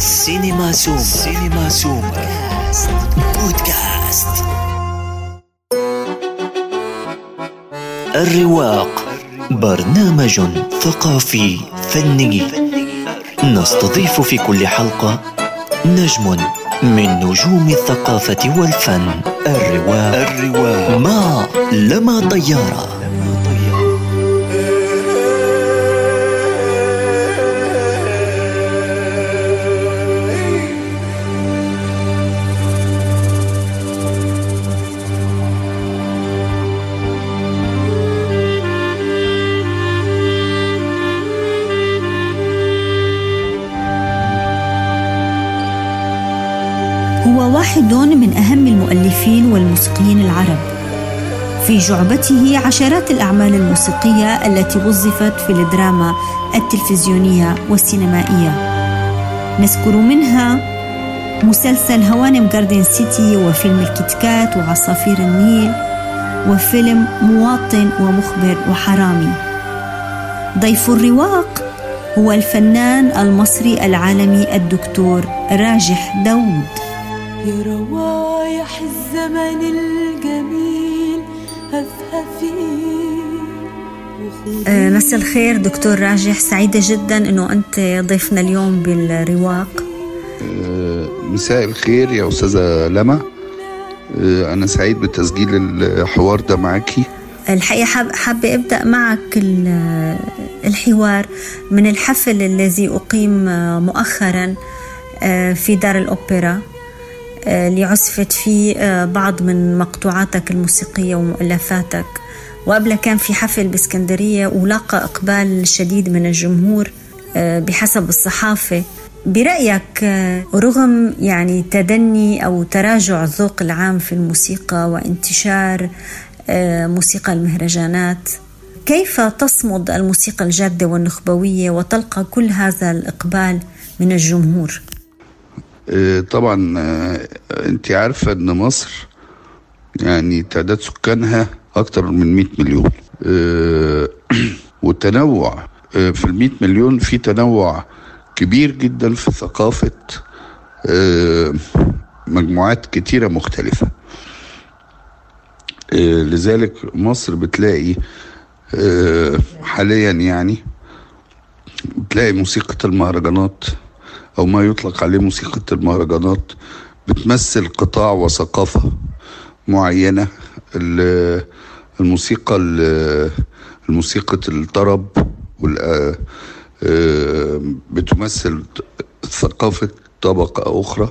سينما سوم سينما سوم بودكاست. الرواق. برنامج ثقافي فني. نستضيف في كل حلقة نجم من نجوم الثقافة والفن. الرواق. الرواق مع لما طيارة. واحد من أهم المؤلفين والموسيقيين العرب. في جعبته عشرات الأعمال الموسيقية التي وظفت في الدراما التلفزيونية والسينمائية. نذكر منها مسلسل هوانم جاردن سيتي وفيلم الكتكات وعصافير النيل وفيلم مواطن ومخبر وحرامي. ضيف الرواق هو الفنان المصري العالمي الدكتور راجح داود يا روايح الزمن الجميل هفهفي آه، مساء الخير دكتور راجح. سعيدة جدا أنه أنت ضيفنا اليوم بالرواق. آه، مساء الخير يا أستاذة لما آه، أنا سعيد بتسجيل الحوار ده معاكي. الحقيقة حاب حابة أبدأ معك ال- الحوار من الحفل الذي أقيم مؤخرا في دار الأوبرا. اللي عزفت فيه آه، بعض من مقطوعاتك الموسيقية ومؤلفاتك وقبلها كان في حفل بإسكندرية ولاقى إقبال شديد من الجمهور آه، بحسب الصحافة برأيك آه، رغم يعني تدني أو تراجع الذوق العام في الموسيقى وانتشار آه، موسيقى المهرجانات كيف تصمد الموسيقى الجادة والنخبوية وتلقى كل هذا الإقبال من الجمهور؟ آه، طبعا آه، أنت عارفة إن مصر يعني تعداد سكانها أكتر من 100 مليون. آه، والتنوع في ال 100 مليون في تنوع كبير جدا في ثقافة مجموعات كتيرة مختلفة. لذلك مصر بتلاقي حاليا يعني بتلاقي موسيقى المهرجانات أو ما يطلق عليه موسيقى المهرجانات بتمثل قطاع وثقافة معينة. ال- الموسيقى ال- الموسيقى الطرب آه، بتمثل ثقافة طبقة أخرى.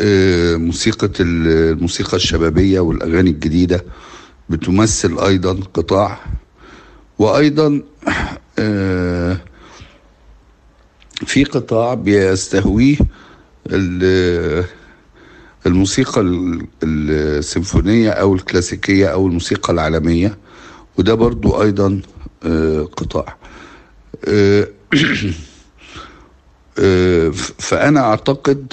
آه، موسيقى ال- الموسيقى الشبابية والأغاني الجديدة بتمثل أيضا قطاع. وأيضا آه، في قطاع بيستهويه ال- الموسيقى ال- السيمفونية أو الكلاسيكية أو الموسيقى العالمية وده برضو أيضا آه، قطاع. آه، آه، فأنا أعتقد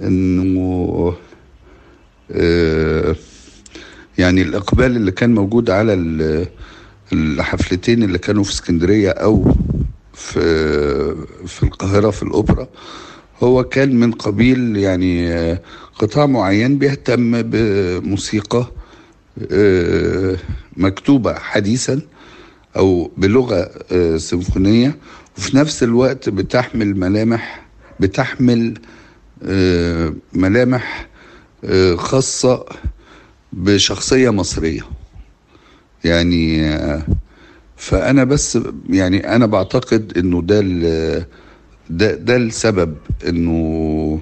أنه يعني الإقبال اللي كان موجود على ال- الحفلتين اللي كانوا في اسكندرية أو في في القاهرة في الأوبرا هو كان من قبيل يعني آه، قطاع معين بيهتم بموسيقى آه، مكتوبة حديثا أو بلغة آه، سيمفونية وفي نفس الوقت بتحمل ملامح بتحمل ملامح خاصة بشخصية مصرية. يعني فأنا بس يعني أنا بعتقد إنه ده ده ده السبب إنه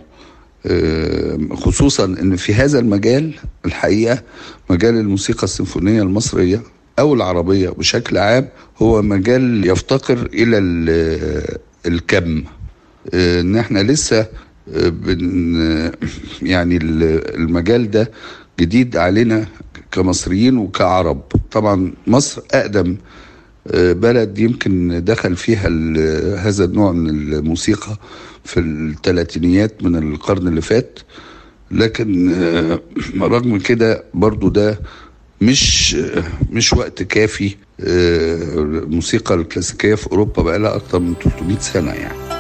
آه، خصوصا إن في هذا المجال الحقيقة مجال الموسيقى السيمفونية المصرية أو العربية بشكل عام هو مجال يفتقر إلى ال- الكم. آه، إن إحنا لسه آه، بن يعني ال- المجال ده جديد علينا كمصريين وكعرب. طبعا مصر أقدم آه، بلد يمكن دخل فيها هذا النوع من الموسيقى في الثلاثينيات من القرن اللي فات. لكن آه، رغم كده برضو ده مش مش وقت كافي آه، الموسيقى الكلاسيكية في أوروبا بقى لها أكتر من 300 سنة يعني.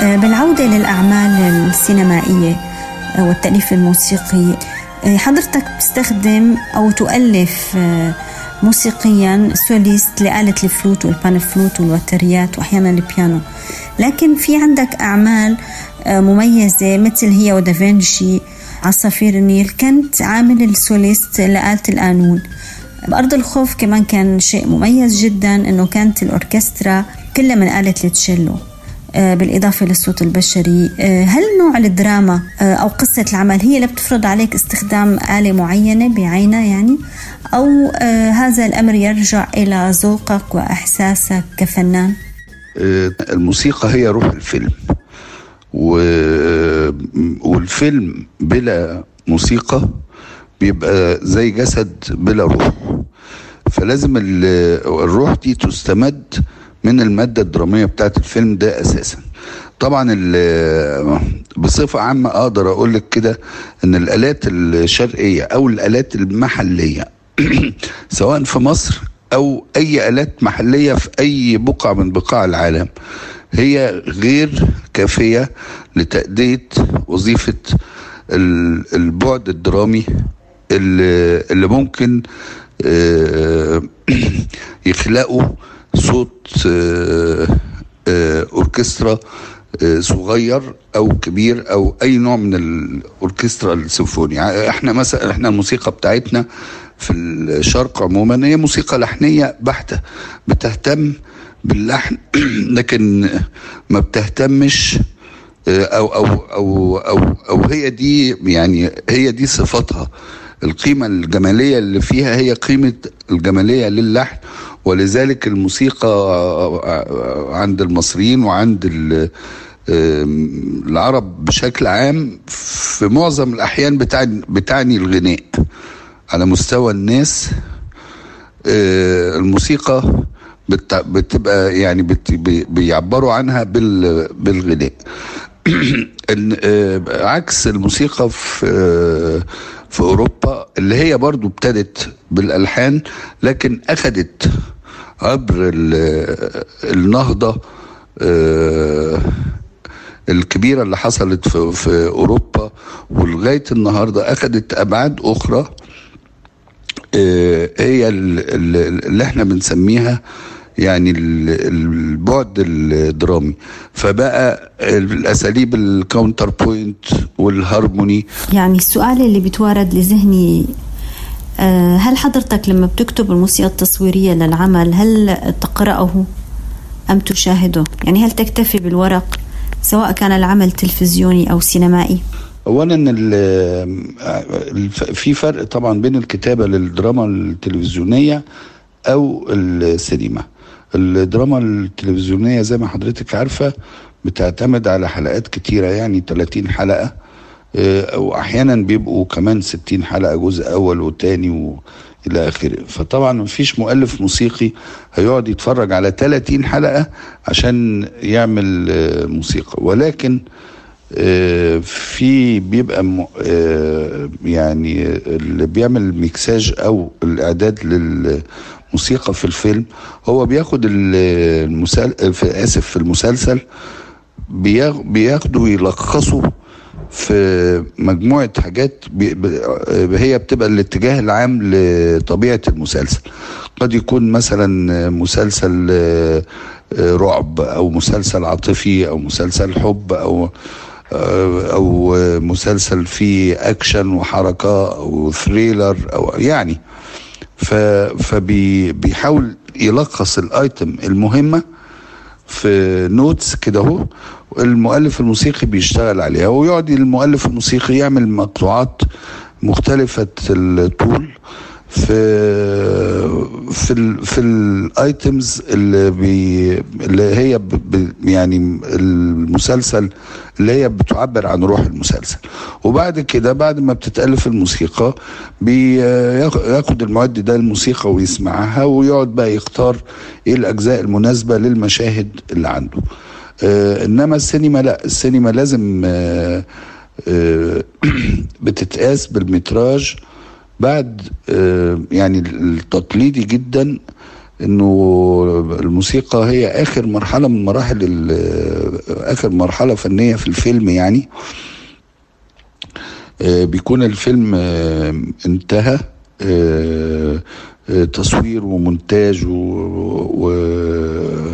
بالعودة للأعمال السينمائية والتأليف الموسيقي. حضرتك بتستخدم أو تؤلف موسيقيا soloist لآلة الفلوت وال pan flute والوتريات وأحيانا البيانو. لكن في عندك أعمال مميزة مثل هي ودافنشي عصافير النيل. كنت عامل ال soloist لآلة القانون بأرض الخوف كمان كان شيء مميز جدا أنه كانت الأوركسترا كلها من آلة التشيلو. آه، بالإضافة للصوت البشري. آه، هل نوع الدراما آه، أو قصة العمل هي اللي بتفرض عليك استخدام آلة معينة بعينها يعني؟ أو هذا الأمر يرجع إلى ذوقك وإحساسك كفنان؟ الموسيقى هي روح الفيلم. و... والفيلم بلا موسيقى بيبقى زي جسد بلا روح. فلازم الروح دي تستمد من المادة الدرامية بتاعت الفيلم ده أساسا. طبعا بصفة عامة أقدر أقول لك كده إن الآلات الشرقية أو الآلات المحلية سواء في مصر أو أي آلات محلية في أي بقعة من بقاع العالم هي غير كافية لتأدية وظيفة البعد الدرامي اللي ممكن آه، يخلقوا صوت آه، آه، أوركسترا صغير أو كبير أو أي نوع من الأوركسترا السيمفوني. إحنا مثلا إحنا الموسيقى بتاعتنا في الشرق عموما هي موسيقى لحنية بحتة بتهتم باللحن لكن ما بتهتمش أو أو أو أو, أو هي دي يعني هي دي صفاتها القيمة الجمالية اللي فيها هي قيمة الجمالية للحن. ولذلك الموسيقى عند المصريين وعند العرب بشكل عام في معظم الأحيان بتعني, بتعني الغناء. على مستوى الناس آه، الموسيقى بتبقى يعني بيعبروا عنها بالغناء. آه، عكس الموسيقى في آه، في أوروبا اللي هي برضو ابتدت بالألحان لكن اخذت عبر النهضة آه، الكبيرة اللي حصلت في, في أوروبا ولغاية النهارده اخذت أبعاد أخرى هي اللي إحنا بنسميها يعني البعد الدرامي. فبقى الأساليب ال counterpoint وال harmony يعني السؤال اللي بيتوارد لذهني آه، هل حضرتك لما بتكتب الموسيقى التصويرية للعمل هل تقرأه أم تشاهده؟ يعني هل تكتفي بالورق سواء كان العمل تلفزيوني أو سينمائي؟ اولا في فرق طبعا بين الكتابة للدراما التلفزيونية أو السينما. الدراما التلفزيونية زي ما حضرتك عارفة بتعتمد على حلقات كتيرة يعني 30 حلقة. آه، واحيانا بيبقوا كمان 60 حلقة جزء أول وتاني والى آخره. فطبعا مفيش مؤلف موسيقي هيقعد يتفرج على 30 حلقة عشان يعمل آه، موسيقى. ولكن آه، في بيبقى يعني اللي بيعمل ميكساج أو الإعداد لل موسيقى في الفيلم هو بياخد المسل... آسف في المسلسل بياخده ويلخصه في مجموعة حاجات هي بتبقى الاتجاه العام لطبيعة المسلسل. قد يكون مثلا مسلسل آه، رعب أو مسلسل عاطفي أو مسلسل حب آه، أو مسلسل فيه أكشن وحركة أو thriller أو يعني. فبيحاول يلخص ال item المهمة في notes كده أهو. المؤلف الموسيقي بيشتغل عليها ويقعد المؤلف الموسيقي يعمل مقطوعات مختلفة الطول في في ال في ال items اللي بي اللي هي يعني المسلسل اللي هي بتعبر عن روح المسلسل. وبعد كده بعد ما بتتألف الموسيقى بياخد المعد ده الموسيقى ويسمعها ويقعد بقى يختار إيه الأجزاء المناسبة للمشاهد اللي عنده. إنما السينما لا. السينما لازم آه آه بتتقاس بال métrage بعد آه، يعني التقليدي جدا إنه الموسيقى هي آخر مرحلة من مراحل آخر مرحلة فنية في الفيلم يعني. آه، بيكون الفيلم آه، انتهى آه، آه، تصوير ومونتاج و- و-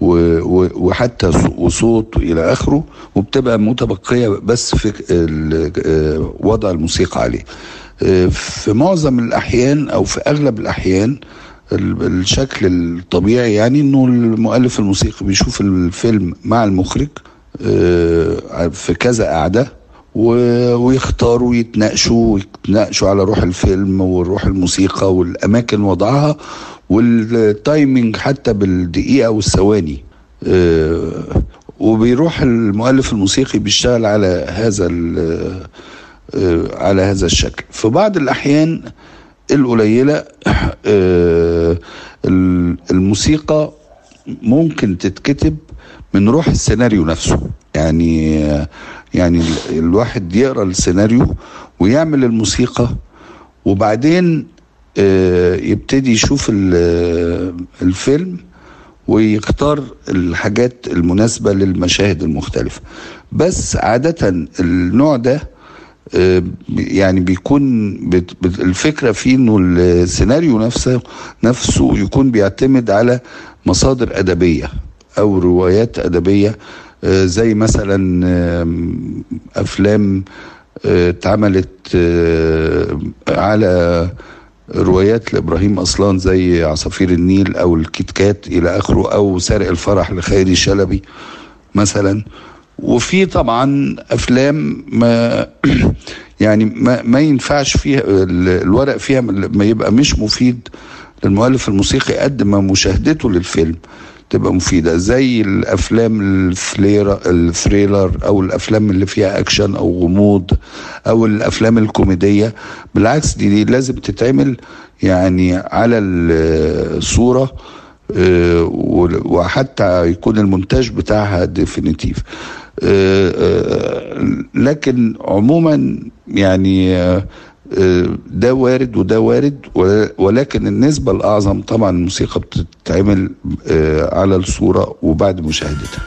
وحتى وصوت إلى آخره وبتبقى متبقية بس في آه، وضع الموسيقى عليه. آه، في معظم الأحيان أو في أغلب الأحيان ال- الشكل الطبيعي يعني إنه المؤلف الموسيقي بيشوف الفيلم مع المخرج آه، في كذا قعده ويختاروا يتناقشوا يتناقشوا على روح الفيلم وروح الموسيقى والأماكن وضعها. والتايمينج حتى بالدقيقة والثواني. آه، وبيروح المؤلف الموسيقي بيشتغل على هذا آه، على هذا الشكل. في بعض الأحيان القليلة آه، ال- الموسيقى ممكن تتكتب من روح السيناريو نفسه. يعني يعني ال- الواحد يقرأ السيناريو ويعمل الموسيقى وبعدين يبتدي يشوف ال- الفيلم ويختار الحاجات المناسبة للمشاهد المختلفة. بس عادة النوع ده آه، يعني بيكون الفكرة فيه إنه السيناريو نفسه نفسه يكون بيعتمد على مصادر أدبية أو روايات أدبية آه، زي مثلا أفلام آه، اتعملت آه، على روايات لإبراهيم أصلان زي عصافير النيل أو الكيت كات إلى آخره أو سارق الفرح لخيري شلبي مثلا. وفي طبعا أفلام ما يعني ما, ما ينفعش فيها ال- الورق فيها ما يبقى مش مفيد للمؤلف الموسيقي قد ما مشاهدته للفيلم. تبقى مفيدة زي الأفلام ال thriller ال thriller أو الأفلام اللي فيها أكشن أو غموض أو الأفلام الكوميدية. بالعكس دي, دي لازم تتعمل يعني على الصورة آه، وحتى يكون المونتاج بتاعها definitive لكن عموما يعني آه، آه، ده وارد وده وارد ولكن النسبة الأعظم طبعا الموسيقى بتتعمل آه، على الصورة وبعد مشاهدتها.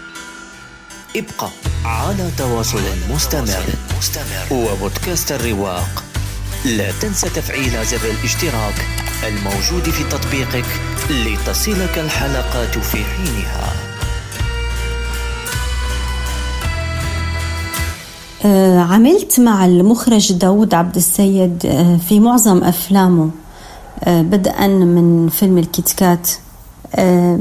ابقى على تواصل مستمر وبودكاست الرواق. لا تنسى تفعيل زر الاشتراك الموجود في تطبيقك لتصلك الحلقات في حينها. عملت مع المخرج داود عبد السيد آه، في معظم أفلامه آه، بدءا من فيلم الكيت آه،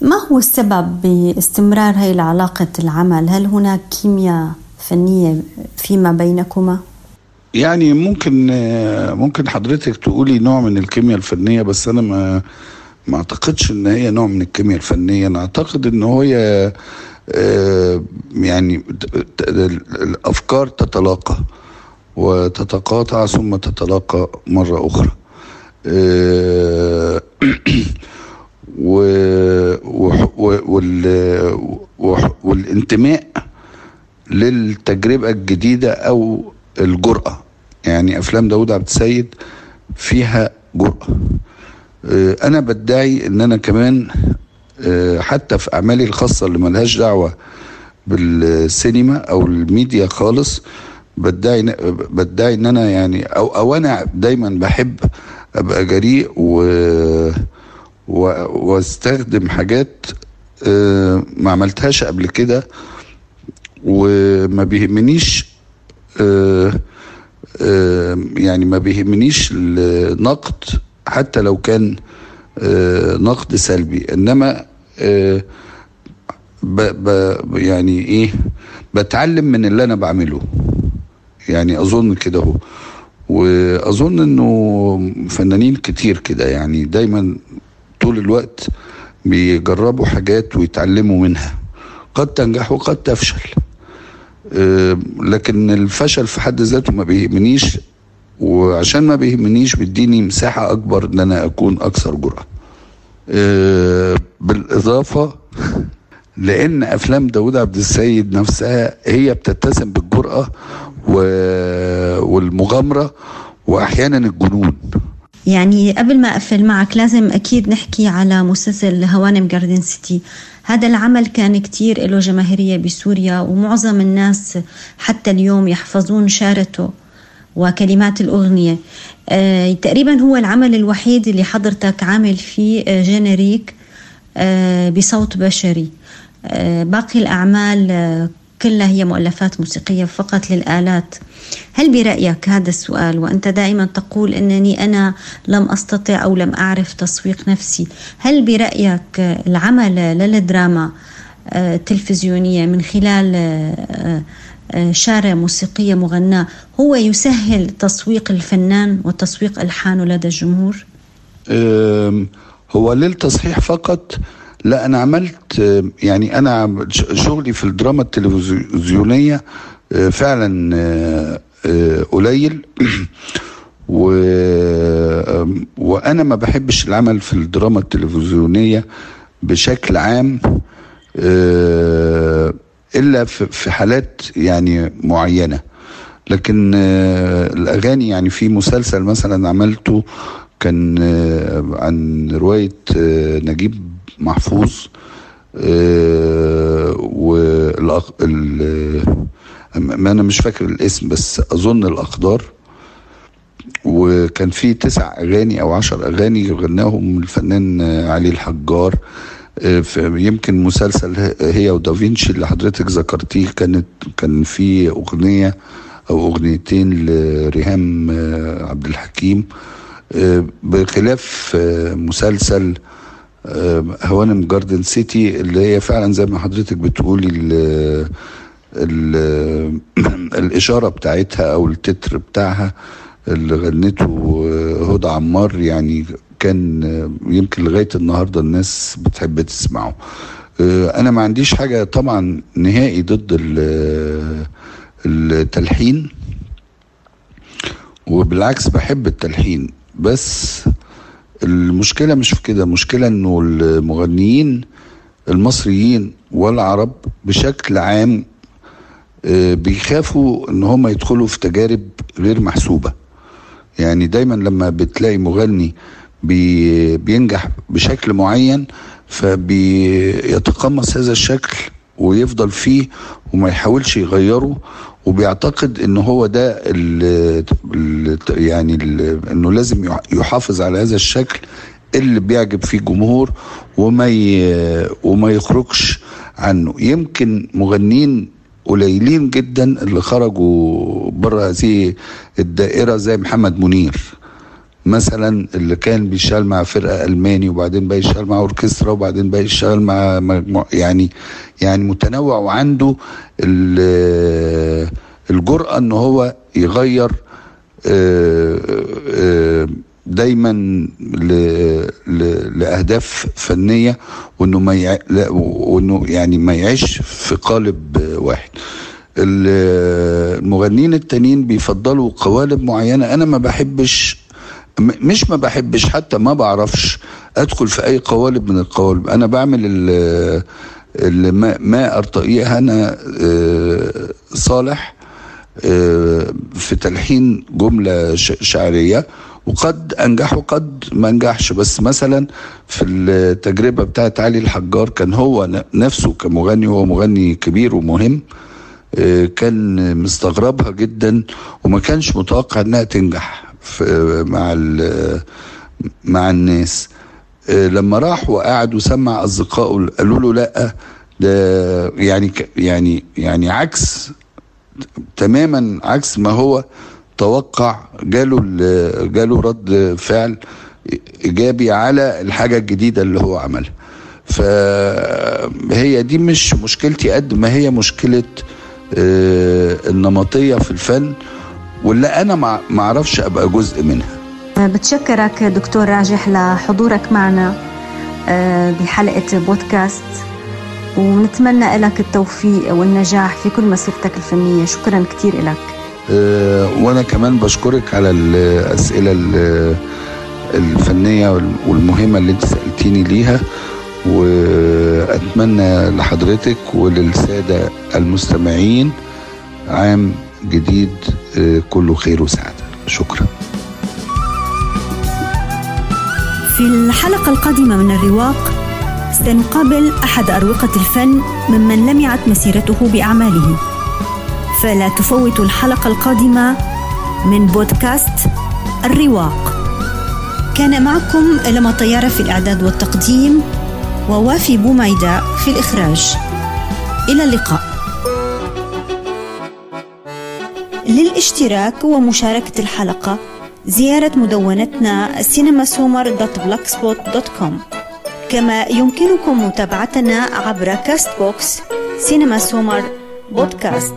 ما هو السبب باستمرار هاي العلاقة العمل؟ هل هناك كيمياء فنية فيما بينكما؟ يعني ممكن آه، ممكن حضرتك تقولي نوع من الكيمياء الفنية بس أنا ما ما أعتقدش إن هي نوع من الكيمياء الفنية. أنا أعتقد إن آه، يعني ت- ت- الأفكار تتلاقى وتتقاطع ثم تتلاقى مرة أخرى. آه، والانتماء للتجربة الجديدة أو الجرأة. يعني أفلام داود عبد السيد فيها جرأة. آه، أنا بدعي إن أنا كمان آه، حتى في أعمالي الخاصة اللي ملهاش دعوة بالسينما أو الميديا خالص بدعي بدعي إن أنا يعني أو أو أنا دايما بحب أبقى جريء و و- وأستخدم حاجات آه، ما عملتهاش قبل كده وما بيهمنيش آه، آه، يعني ما بيهمنيش النقد حتى لو كان آه، نقد سلبي. إنما آه، ب ب يعني إيه بتعلم من اللي أنا بعمله. يعني أظن كده هو وأظن إنه فنانين كتير كده يعني دايما طول الوقت بيجربوا حاجات ويتعلموا منها. قد تنجح وقد تفشل. آه، لكن الفشل في حد ذاته ما بيهمنيش وعشان ما بيهمنيش بيديني مساحة أكبر إن أنا أكون أكثر جرأة. آه، بالإضافة لأن أفلام داود عبد السيد نفسها هي بتتسم بالجرأة و- والمغامرة وأحيانا الجنون. يعني قبل ما أقفل معك لازم أكيد نحكي على مسلسل هوانم جاردن سيتي. هذا العمل كان كتير له جماهيرية بسوريا ومعظم الناس حتى اليوم يحفظون شارته وكلمات الأغنية. آه تقريبا هو العمل الوحيد اللي حضرتك عامل فيه آه جينيريك آه بصوت بشري. آه باقي الأعمال آه كلها هي مؤلفات موسيقية فقط للآلات. هل برأيك هذا السؤال؟ وأنت دائما تقول أنني أنا لم أستطع أو لم أعرف تسويق نفسي. هل برأيك العمل للدراما التلفزيونية من خلال شارة موسيقية مغناة هو يسهل تسويق الفنان وتسويق ألحانه لدى الجمهور؟ هو للتصحيح فقط. لا أنا عملت يعني أنا شغلي في الدراما التلفزيونية فعلا قليل. و... وأنا ما بحبش العمل في الدراما التلفزيونية بشكل عام. إلا في حالات يعني معينة. لكن الأغاني يعني في مسلسل مثلا عملته كان عن رواية نجيب محفوظ والأق... ما أنا مش فاكر الاسم بس أظن الاقدار وكان في تسع أغاني أو عشر أغاني غناهم الفنان علي الحجار. يمكن مسلسل هي ودافينشي اللي حضرتك ذكرتيه كانت كان في أغنية أو أغنيتين لريهام عبد الحكيم. بخلاف مسلسل هوانم جاردن سيتي اللي هي فعلا زي ما حضرتك بتقولي الإشارة بتاعتها أو التتر بتاعها اللي غنته هدى عمار يعني كان يمكن لغاية النهاردة الناس بتحب تسمعه. أنا ما عنديش حاجة طبعا نهائي ضد التلحين وبالعكس بحب التلحين. بس المشكلة مش في كده المشكلة إنه المغنيين المصريين والعرب بشكل عام بيخافوا إن هم يدخلوا في تجارب غير محسوبة. يعني دايما لما بتلاقي مغني بي بينجح بشكل معين فبيتقمص هذا الشكل ويفضل فيه وما يحاولش يغيره. وبيعتقد إن هو ده ال ال يعني ال إنه لازم يحافظ على هذا الشكل اللي بيعجب فيه الجمهور وما وما يخرجش عنه. يمكن مغنيين قليلين جدا اللي خرجوا بره هذه الدائرة زي محمد منير. مثلا اللي كان بيشتغل مع فرقة ألماني وبعدين بقى يشتغل مع أوركسترا وبعدين بقى يشتغل مع مجموع يعني يعني متنوع وعنده الجرأة إن هو يغير دايما لأهداف فنية وإنه ما. وإنه يعني ما يعيش في قالب واحد المغنيين التانيين بيفضلوا قوالب معينة أنا ما بحبش مش ما بحبش حتى ما بعرفش ادخل في اي قوالب من القوالب. أنا بعمل اللي ما, ما ارتقيه أنا صالح في تلحين جملة شعرية وقد انجح وقد ما انجحش. بس مثلا في التجربة بتاعت علي الحجار كان هو نفسه كمغني هو مغني كبير ومهم كان مستغربها جدا وما كانش متوقع انها تنجح. مع مع الناس. لما راح وقعد وسمع أصدقائه قالوا له لأ ده يعني يعني يعني عكس تماما عكس ما هو توقع. جاله جاله رد فعل إيجابي على الحاجة الجديدة اللي هو عملها. فهي دي مش مشكلتي قد ما هي مشكلة النمطية في الفن. واللي أنا ما أعرفش أبقى جزء منها. بتشكرك دكتور راجح لحضورك معنا بحلقة بودكاست ونتمنى لك التوفيق والنجاح في كل مسيرتك الفنية. شكرا كثير لك. أه وأنا كمان بشكرك على الأسئلة الفنية والمهمة اللي أنت سألتيني ليها وأتمنى لحضرتك وللسادة المستمعين عام جديد كله خير وسعادة. شكرا. الحلقة القادمة من الرواق سنقابل أحد أروقة الفن ممن لمعت مسيرته بأعماله. فلا تفوتوا الحلقة القادمة من بودكاست الرواق. كان معكم لما طيارة في الإعداد والتقديم ووافي بوميدة في الإخراج. إلى اللقاء. للاشتراك ومشاركة الحلقة زيارة مدونتنا cinemasummer.blogspot.com كما يمكنكم متابعتنا عبر Castbox سينما سومر بودكاست